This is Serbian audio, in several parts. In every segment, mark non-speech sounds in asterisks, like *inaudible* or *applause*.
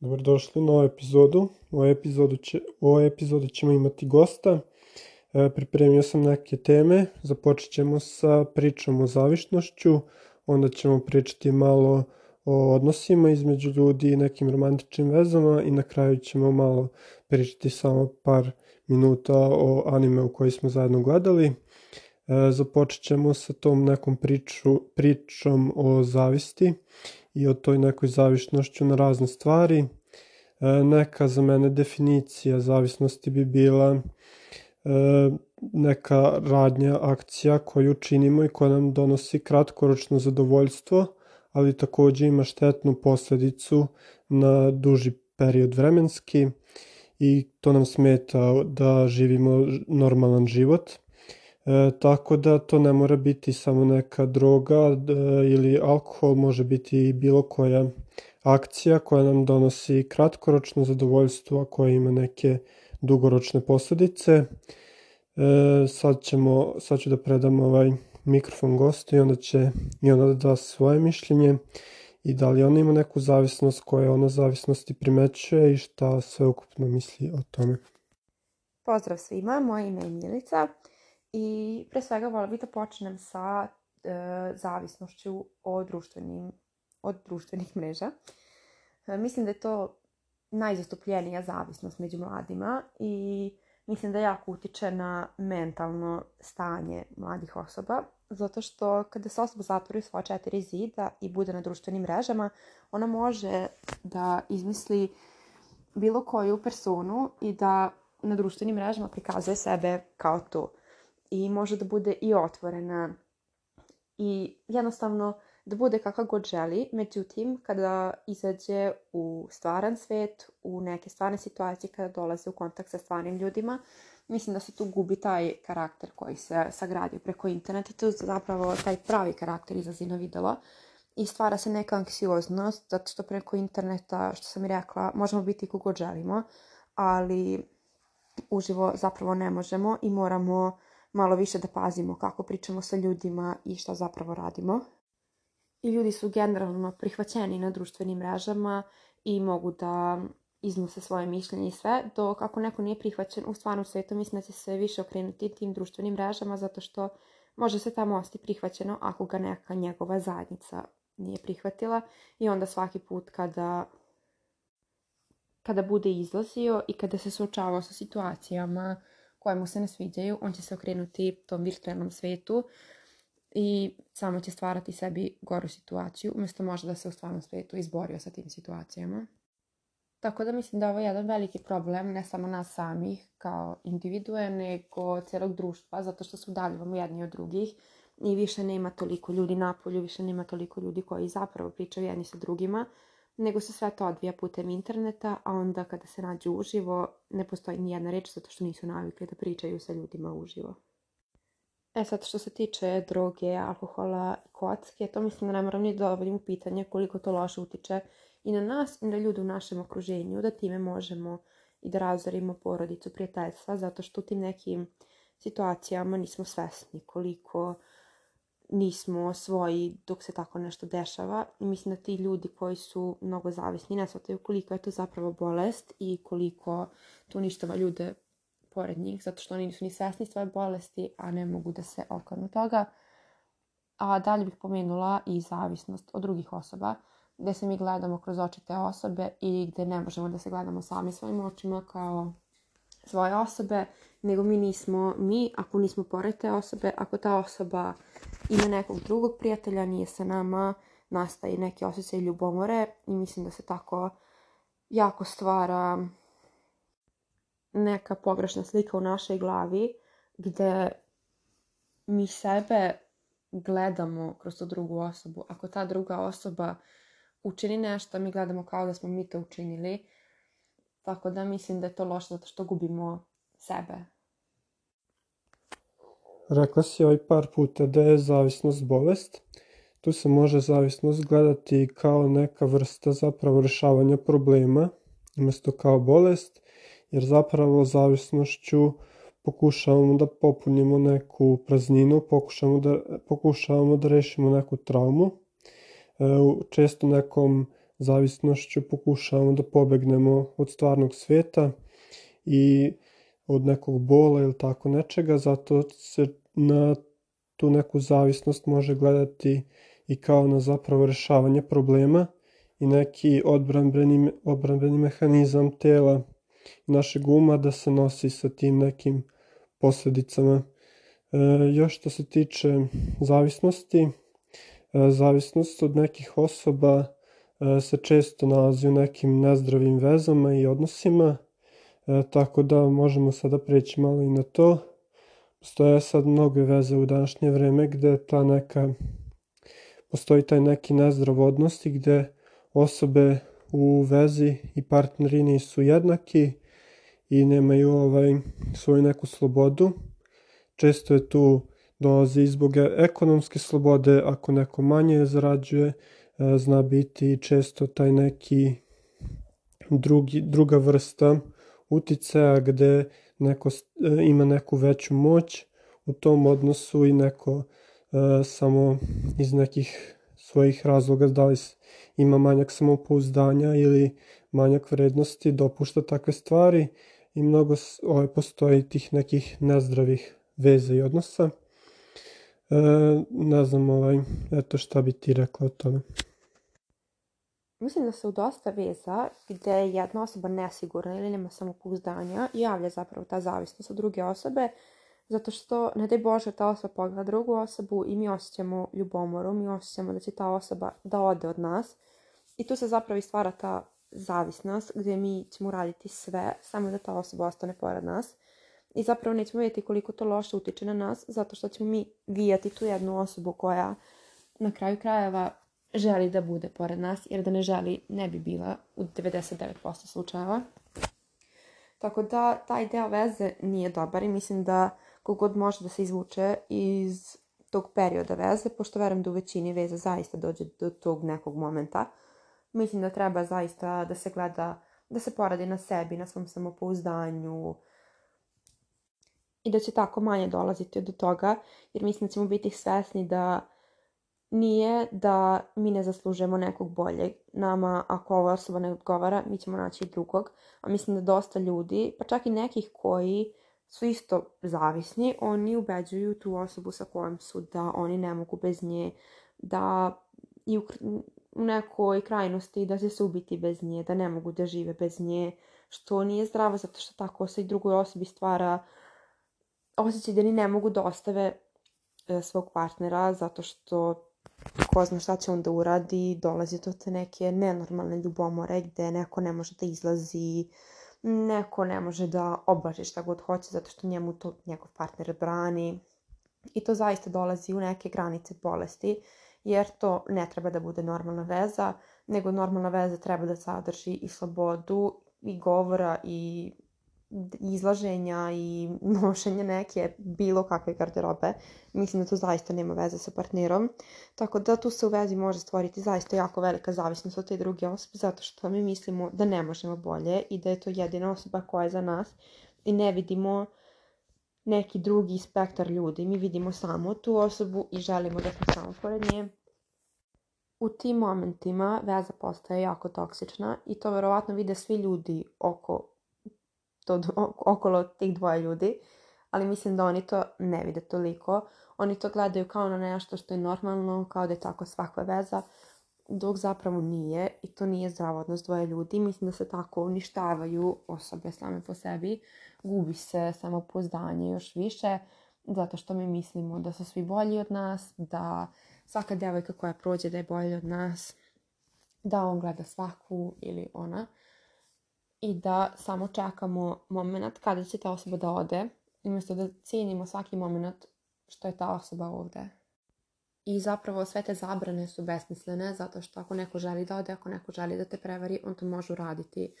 Dobrodošli na ovu epizodu. U ovoj epizodi, će, u ovoj epizodi ćemo imati gosta. E, pripremio sam neke teme. Započet ćemo sa pričom o zavišnošću. Onda ćemo pričati malo o odnosima između ljudi i nekim romantičnim vezama i na kraju ćemo malo pričati samo par minuta o anime u koji smo zajedno gledali. E, započet ćemo sa tom nekom priču, pričom o zavisti i o toj nekoj zavišnošću na razne stvari. E, neka za mene definicija zavisnosti bi bila e, neka radnja, akcija koju činimo i koja nam donosi kratkoročno zadovoljstvo, ali takođe ima štetnu posledicu na duži period vremenski i to nam smeta da živimo normalan život. E, tako da to ne mora biti samo neka droga e, ili alkohol, može biti i bilo koja akcija koja nam donosi kratkoročno zadovoljstvo, a koja ima neke dugoročne posledice. E, sad, ćemo, sad ću da predam ovaj mikrofon gostu i onda će i ona da da svoje mišljenje i da li ona ima neku zavisnost koje ona zavisnosti primećuje i šta sve ukupno misli o tome. Pozdrav svima, moje ime je Milica. I pre svega vola bih da počnem sa e, zavisnošću od, društvenim, od društvenih mreža. E, mislim da je to najzastupljenija zavisnost među mladima i mislim da jako utiče na mentalno stanje mladih osoba, zato što kada se osoba zatvori u svoje četiri zida i bude na društvenim mrežama, ona može da izmisli bilo koju personu i da na društvenim mrežama prikazuje sebe kao to i može da bude i otvorena i jednostavno da bude kakva god želi, međutim kada izađe u stvaran svet, u neke stvarne situacije kada dolaze u kontakt sa stvarnim ljudima, mislim da se tu gubi taj karakter koji se sagradio preko interneta to je zapravo taj pravi karakter izlazi na videlo i stvara se neka anksioznost zato što preko interneta, što sam i rekla, možemo biti kogod želimo, ali uživo zapravo ne možemo i moramo malo više da pazimo kako pričamo sa ljudima i šta zapravo radimo. I ljudi su generalno prihvaćeni na društvenim mrežama i mogu da iznose svoje mišljenje i sve, dok ako neko nije prihvaćen u stvarnom svetu, mislim da će se više okrenuti tim društvenim mrežama zato što može se tamo ostati prihvaćeno ako ga neka njegova zajednica nije prihvatila i onda svaki put kada kada bude izlazio i kada se suočavao sa situacijama koje mu se ne sviđaju, on će se okrenuti tom virtualnom svetu i samo će stvarati sebi goru situaciju, umjesto možda da se u stvarnom svetu izborio sa tim situacijama. Tako da mislim da ovo je jedan veliki problem, ne samo nas samih kao individue, nego celog društva, zato što se udaljivamo jedni od drugih i više nema toliko ljudi na polju, više nema toliko ljudi koji zapravo pričaju jedni sa drugima, nego se sve to odvija putem interneta, a onda kada se nađu uživo ne postoji ni jedna reč zato što nisu navikli da pričaju sa ljudima uživo. E sad što se tiče droge, alkohola i kocke, to mislim da ne moram ni da dovoljim u pitanje koliko to loše utiče i na nas i na ljude u našem okruženju, da time možemo i da razorimo porodicu prijateljstva zato što u tim nekim situacijama nismo svesni koliko nismo svoji dok se tako nešto dešava mislim da ti ljudi koji su mnogo zavisni ne shvataju koliko je to zapravo bolest i koliko to uništava ljude pored njih, zato što oni nisu ni svesni svoje bolesti, a ne mogu da se okrenu toga. A dalje bih pomenula i zavisnost od drugih osoba, gde se mi gledamo kroz oči te osobe i gde ne možemo da se gledamo sami svojim očima kao svoje osobe, nego mi nismo mi ako nismo pored te osobe, ako ta osoba ima nekog drugog prijatelja, nije sa nama, nastaje neki osjećaj ljubomore i mislim da se tako jako stvara neka pogrešna slika u našoj glavi gde mi sebe gledamo kroz tu drugu osobu. Ako ta druga osoba učini nešto, mi gledamo kao da smo mi to učinili. Tako da mislim da je to loše zato što gubimo sebe Rekla si ovaj par puta da je zavisnost bolest. Tu se može zavisnost gledati kao neka vrsta zapravo rešavanja problema umesto kao bolest, jer zapravo zavisnošću pokušavamo da popunimo neku prazninu, pokušavamo da, pokušavamo da rešimo neku traumu. E, često nekom zavisnošću pokušavamo da pobegnemo od stvarnog sveta i od nekog bola ili tako nečega, zato se na tu neku zavisnost može gledati i kao na zapravo rešavanje problema i neki odbranbeni, odbranbeni mehanizam tela i našeg uma da se nosi sa tim nekim posledicama. E, još što se tiče zavisnosti, e, zavisnost od nekih osoba e, se često nalazi u nekim nezdravim vezama i odnosima, E, tako da možemo sada preći malo i na to. Postoje sad mnoge veze u današnje vreme gde ta neka, postoji taj neki nezdrav odnos i gde osobe u vezi i partnerini su jednaki i nemaju ovaj svoju neku slobodu. Često je tu dolazi zbog ekonomske slobode, ako neko manje zarađuje, e, zna biti često taj neki drugi, druga vrsta uticaja gde neko e, ima neku veću moć u tom odnosu i neko e, samo iz nekih svojih razloga, da li ima manjak samopouzdanja ili manjak vrednosti, dopušta takve stvari i mnogo ovaj, postoji tih nekih nezdravih veze i odnosa. E, ne znam, ovaj, eto šta bi ti rekla o tome. Mislim da se u dosta veza gdje je jedna osoba nesigurna ili nema samopouzdanja javlja zapravo ta zavisnost od druge osobe zato što, ne daj Bože, ta osoba pogleda drugu osobu i mi osjećamo ljubomoru, mi osjećamo da će ta osoba da ode od nas i tu se zapravo i stvara ta zavisnost gdje mi ćemo raditi sve samo da ta osoba ostane pored nas i zapravo nećemo vidjeti koliko to loše utiče na nas zato što ćemo mi vijati tu jednu osobu koja na kraju krajeva želi da bude pored nas, jer da ne želi ne bi bila u 99% slučajeva. Tako da taj deo veze nije dobar i mislim da kogod može da se izvuče iz tog perioda veze, pošto verujem da u većini veza zaista dođe do tog nekog momenta. Mislim da treba zaista da se gleda, da se poradi na sebi, na svom samopouzdanju i da će tako manje dolaziti do toga, jer mislim da ćemo biti svesni da nije da mi ne zaslužujemo nekog boljeg. Nama, ako ova osoba ne odgovara, mi ćemo naći drugog. A mislim da dosta ljudi, pa čak i nekih koji su isto zavisni, oni ubeđuju tu osobu sa kojom su da oni ne mogu bez nje, da i u, u nekoj krajnosti da će se ubiti bez nje, da ne mogu da žive bez nje, što nije zdravo zato što tako se i drugoj osobi stvara osjećaj da ni ne mogu da ostave e, svog partnera zato što ko zna šta će on da uradi, dolazi to te neke nenormalne ljubomore gde neko ne može da izlazi, neko ne može da oblači šta god hoće zato što njemu to njegov partner brani. I to zaista dolazi u neke granice bolesti, jer to ne treba da bude normalna veza, nego normalna veza treba da sadrži i slobodu i govora i izlaženja i *laughs* nošenja neke bilo kakve garderobe. Mislim da to zaista nema veze sa partnerom. Tako da tu se u vezi može stvoriti zaista jako velika zavisnost od te druge osobe zato što mi mislimo da ne možemo bolje i da je to jedina osoba koja je za nas i ne vidimo neki drugi spektar ljudi. Mi vidimo samo tu osobu i želimo da smo samo pored nje. U tim momentima veza postaje jako toksična i to verovatno vide svi ljudi oko to okolo tih dvoje ljudi, ali mislim da oni to ne vide toliko. Oni to gledaju kao na nešto što je normalno, kao da je tako svakva veza, dok zapravo nije i to nije zdravo odnos dvoje ljudi. Mislim da se tako uništavaju osobe same po sebi, gubi se samopouzdanje još više, zato što mi mislimo da su svi bolji od nas, da svaka devojka koja prođe da je bolja od nas, da on gleda svaku ili ona i da samo čekamo moment kada će ta osoba da ode, umjesto da cijenimo svaki moment što je ta osoba ovde. I zapravo sve te zabrane su besmislene, zato što ako neko želi da ode, ako neko želi da te prevari, on to može uraditi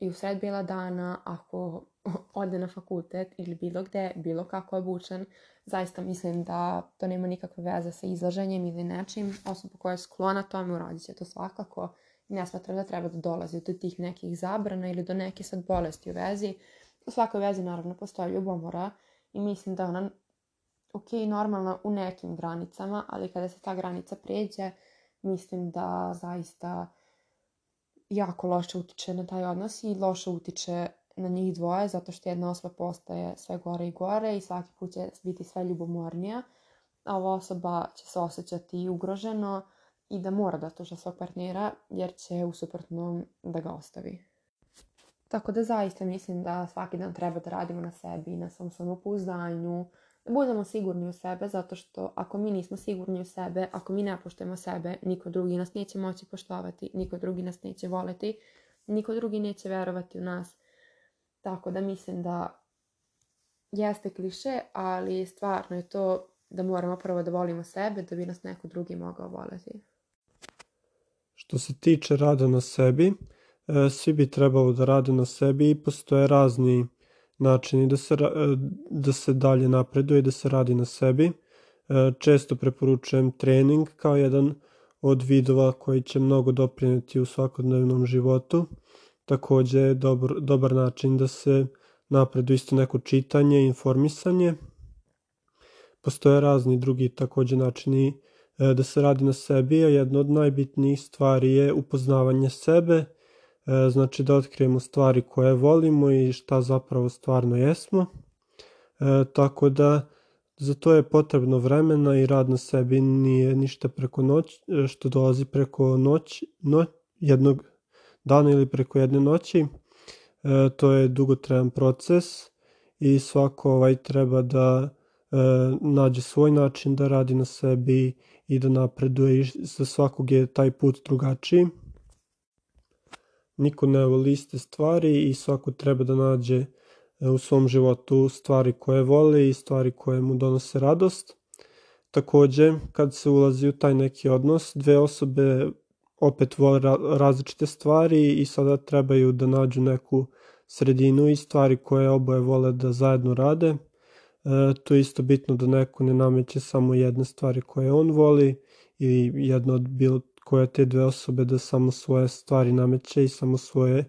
i u sred bila dana, ako *laughs* ode na fakultet ili bilo gde, bilo kako je obučen, zaista mislim da to nema nikakve veze sa izlaženjem ili nečim. Osoba koja je sklona tome uradit će to svakako ne smatram da treba da dolazi do tih nekih zabrana ili do neke sad bolesti u vezi. U svakoj vezi naravno postoji ljubomora i mislim da ona ok, normalna u nekim granicama, ali kada se ta granica pređe, mislim da zaista jako loše utiče na taj odnos i loše utiče na njih dvoje, zato što jedna osoba postaje sve gore i gore i svaki put će biti sve ljubomornija, a ova osoba će se osjećati ugroženo, i da mora da sluša svog partnera jer će u suprotnom da ga ostavi. Tako da zaista mislim da svaki dan treba da radimo na sebi, na svom samopouzdanju, da budemo sigurni u sebe, zato što ako mi nismo sigurni u sebe, ako mi ne poštujemo sebe, niko drugi nas neće moći poštovati, niko drugi nas neće voleti, niko drugi neće verovati u nas. Tako da mislim da jeste kliše, ali stvarno je to da moramo prvo da volimo sebe da bi nas neko drugi mogao voleti. Što se tiče rada na sebi, e, svi bi trebalo da rade na sebi i postoje razni načini da se, e, da se dalje napreduje i da se radi na sebi. E, često preporučujem trening kao jedan od vidova koji će mnogo doprineti u svakodnevnom životu. Takođe je dobar, dobar način da se napreduje isto neko čitanje, informisanje. Postoje razni drugi takođe načini E, da se radi na sebi, a jedna od najbitnijih stvari je upoznavanje sebe, e, znači da otkrijemo stvari koje volimo i šta zapravo stvarno jesmo. E, tako da za to je potrebno vremena i rad na sebi nije ništa preko noć, što dolazi preko noć, no, jednog dana ili preko jedne noći. to je dugotrajan proces i svako ovaj treba da nađe svoj način da radi na sebi i da napreduje i za svakog je taj put drugačiji. Niko ne voli iste stvari i svako treba da nađe e, u svom životu stvari koje voli i stvari koje mu donose radost. Takođe, kad se ulazi u taj neki odnos, dve osobe opet vole različite stvari i sada trebaju da nađu neku sredinu i stvari koje oboje vole da zajedno rade – E, to je isto bitno da neko ne nameće samo jedne stvari koje on voli ili jedno od bilo koja te dve osobe da samo svoje stvari nameće i samo svoje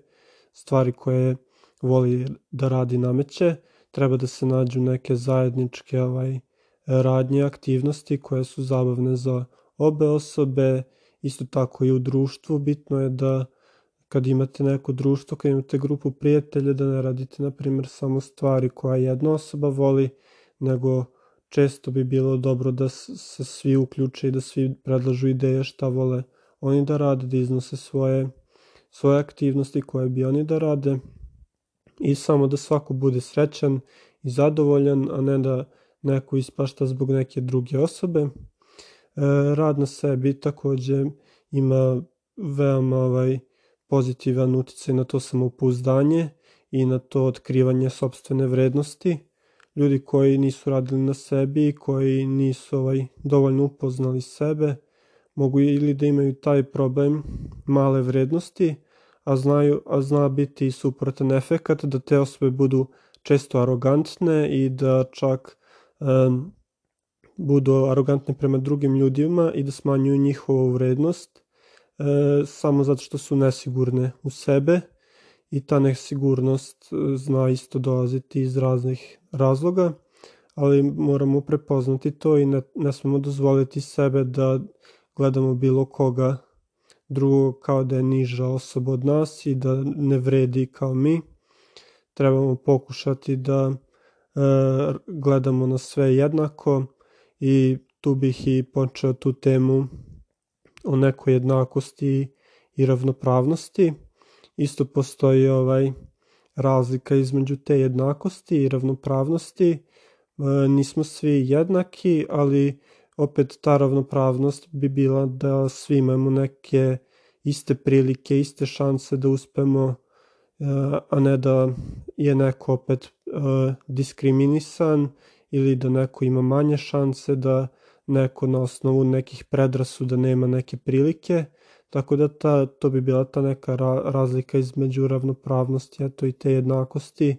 stvari koje voli da radi nameće. Treba da se nađu neke zajedničke ovaj, radnje, aktivnosti koje su zabavne za obe osobe. Isto tako i u društvu bitno je da kad imate neko društvo, kad imate grupu prijatelja, da ne radite, na primjer, samo stvari koja jedna osoba voli, nego često bi bilo dobro da se svi uključe i da svi predlažu ideje šta vole oni da rade, da iznose svoje, svoje aktivnosti koje bi oni da rade i samo da svako bude srećan i zadovoljan, a ne da neko ispašta zbog neke druge osobe. E, rad na sebi takođe ima veoma ovaj, pozitivan uticaj na to samopouzdanje i na to otkrivanje sobstvene vrednosti. Ljudi koji nisu radili na sebi i koji nisu ovaj, dovoljno upoznali sebe mogu ili da imaju taj problem male vrednosti, a, znaju, a zna biti suprotan efekat da te osobe budu često arogantne i da čak um, budu arogantne prema drugim ljudima i da smanjuju njihovu vrednost E, samo zato što su nesigurne u sebe i ta nesigurnost e, zna isto dolaziti iz raznih razloga, ali moramo prepoznati to i ne, ne smemo dozvoliti sebe da gledamo bilo koga drugog kao da je niža osoba od nas i da ne vredi kao mi. Trebamo pokušati da e, gledamo na sve jednako i tu bih i počeo tu temu o nekoj jednakosti i ravnopravnosti. Isto postoji ovaj razlika između te jednakosti i ravnopravnosti. E, nismo svi jednaki, ali opet ta ravnopravnost bi bila da svi imamo neke iste prilike, iste šanse da uspemo, e, a ne da je neko opet e, diskriminisan ili da neko ima manje šanse da neko na osnovu nekih predrasuda nema neke prilike, tako da ta, to bi bila ta neka ra, razlika između ravnopravnosti eto, i te jednakosti. E,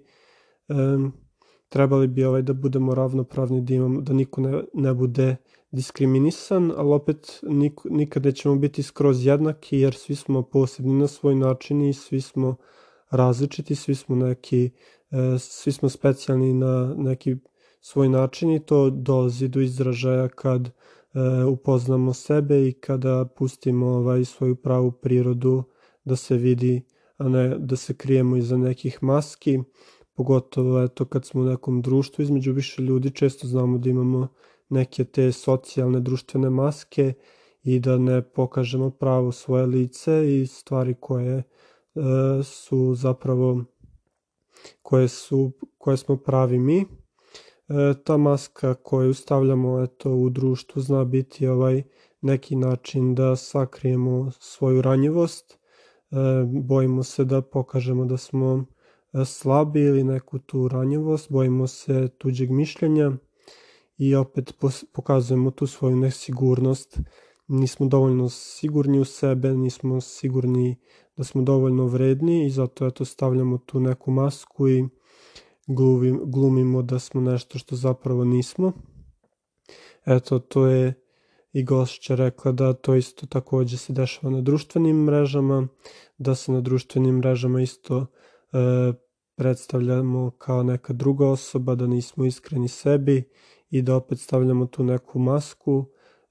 trebali bi ovaj da budemo ravnopravni, da, imamo, da niko ne, ne bude diskriminisan, ali opet nik, nikada ćemo biti skroz jednaki jer svi smo posebni na svoj način i svi smo različiti, svi smo neki, e, svi smo specijalni na neki svoj način i to dolazi do izražaja kad e, upoznamo sebe i kada pustimo ovaj svoju pravu prirodu da se vidi, a ne da se krijemo iza nekih maski, pogotovo eto kad smo u nekom društvu između više ljudi često znamo da imamo neke te socijalne društvene maske i da ne pokažemo pravo svoje lice i stvari koje e, su zapravo koje su koje smo pravi mi e, ta maska koju stavljamo eto, u društvu zna biti ovaj neki način da sakrijemo svoju ranjivost, e, bojimo se da pokažemo da smo e, slabi ili neku tu ranjivost, bojimo se tuđeg mišljenja i opet pokazujemo tu svoju nesigurnost, nismo dovoljno sigurni u sebe, nismo sigurni da smo dovoljno vredni i zato eto stavljamo tu neku masku i glumim, glumimo da smo nešto što zapravo nismo. Eto, to je i Gošća rekla da to isto takođe se dešava na društvenim mrežama, da se na društvenim mrežama isto e, predstavljamo kao neka druga osoba, da nismo iskreni sebi i da opet stavljamo tu neku masku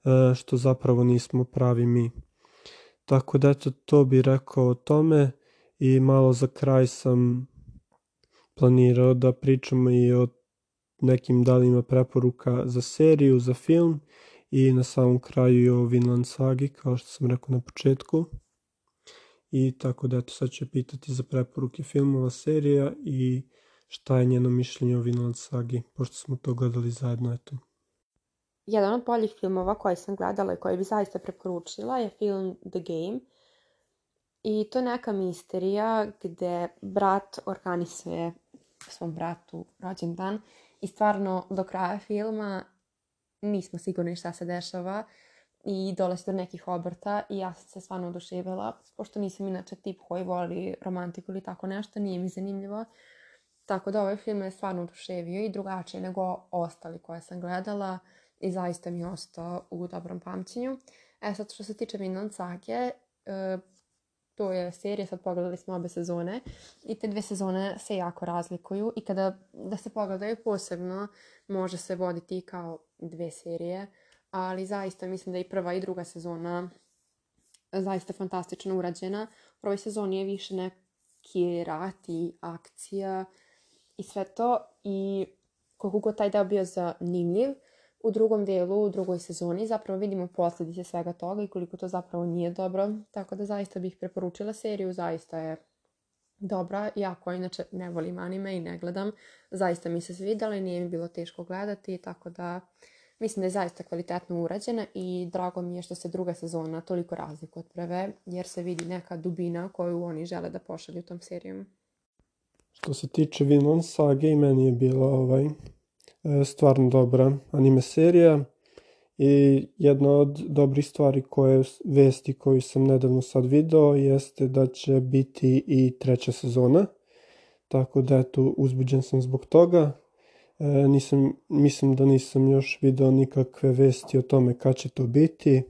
e, što zapravo nismo pravi mi. Tako da eto to bi rekao o tome i malo za kraj sam planirao da pričamo i o nekim danima preporuka za seriju, za film i na samom kraju i o Vinland Sagi, kao što sam rekao na početku. I tako da, eto, sad ću pitati za preporuke filmova, serija i šta je njeno mišljenje o Vinland Sagi, pošto smo to gledali zajedno, eto. Jedan od boljih filmova koji sam gledala i koji bi zaista preporučila je film The Game. I to je neka misterija gde brat organizuje svom bratu rođendan i stvarno do kraja filma nismo sigurni šta se dešava i dolazi do nekih obrta i ja sam se stvarno oduševila, pošto nisam inače tip koji voli romantiku ili tako nešto, nije mi zanimljivo. Tako da ovaj film je stvarno oduševio i drugačije nego ostali koje sam gledala i zaista mi je ostao u dobrom pamćenju. E sad što se tiče Vinland Sage, e, to je serija, sad pogledali smo obe sezone i te dve sezone se jako razlikuju i kada da se pogledaju posebno može se voditi kao dve serije, ali zaista mislim da i prva i druga sezona zaista fantastično urađena. U prvoj sezoni je više neki rat i akcija i sve to i koliko god taj deo bio zanimljiv, U drugom delu, u drugoj sezoni zapravo vidimo posledice svega toga i koliko to zapravo nije dobro, tako da zaista bih preporučila seriju, zaista je dobra, ja koja inače ne volim anime i ne gledam, zaista mi se svidala i nije mi bilo teško gledati, tako da mislim da je zaista kvalitetno urađena i drago mi je što se druga sezona toliko razliku od prve, jer se vidi neka dubina koju oni žele da pošalju tom serijom. Što se tiče Vinland Sage i meni je bilo ovaj, E, stvarno dobra anime serija i jedna od dobrih stvari koje vesti koju sam nedavno sad video jeste da će biti i treća sezona. Tako da eto uzbuđen sam zbog toga. E, nisam, mislim da nisam još video nikakve vesti o tome kad će to biti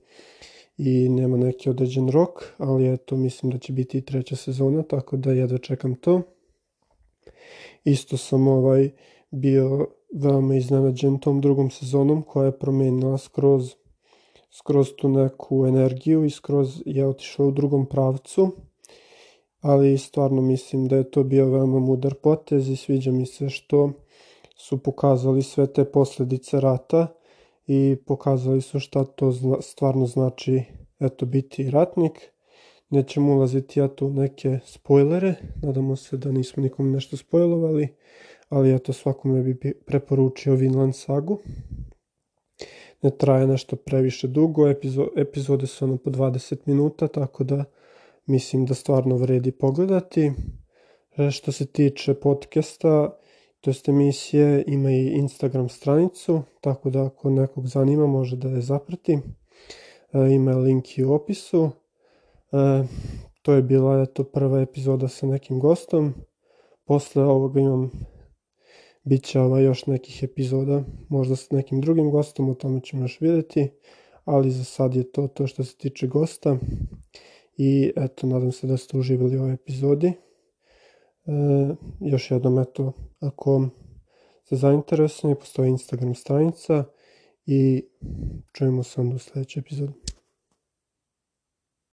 i nema neki određen rok, ali eto mislim da će biti i treća sezona, tako da jedva čekam to. Isto sam ovaj bio veoma da iznenađen tom drugom sezonom koja je promenila skroz skroz tu neku energiju i skroz je otišla u drugom pravcu ali stvarno mislim da je to bio veoma mudar potez i sviđa mi se što su pokazali sve te posledice rata i pokazali su šta to zna, stvarno znači eto biti ratnik nećemo ulaziti ja tu neke spoilere nadamo se da nismo nikom nešto spoilovali ali ja to svakome bi preporučio Vinland sagu. Ne traje nešto previše dugo, epizo, epizode su ono po 20 minuta, tako da mislim da stvarno vredi pogledati. E, što se tiče podcasta, to jest emisije, ima i Instagram stranicu, tako da ako nekog zanima može da je zaprati. E, ima link i u opisu. E, to je bila eto prva epizoda sa nekim gostom. Posle ovoga imam Biće ova još nekih epizoda, možda sa nekim drugim gostom, o tome ćemo još videti, ali za sad je to to što se tiče gosta. I eto, nadam se da ste uživali ovoj epizodi. E, još jednom, eto, ako ste zainteresovani, postoji Instagram stranica i čujemo se onda u sledećoj epizodi.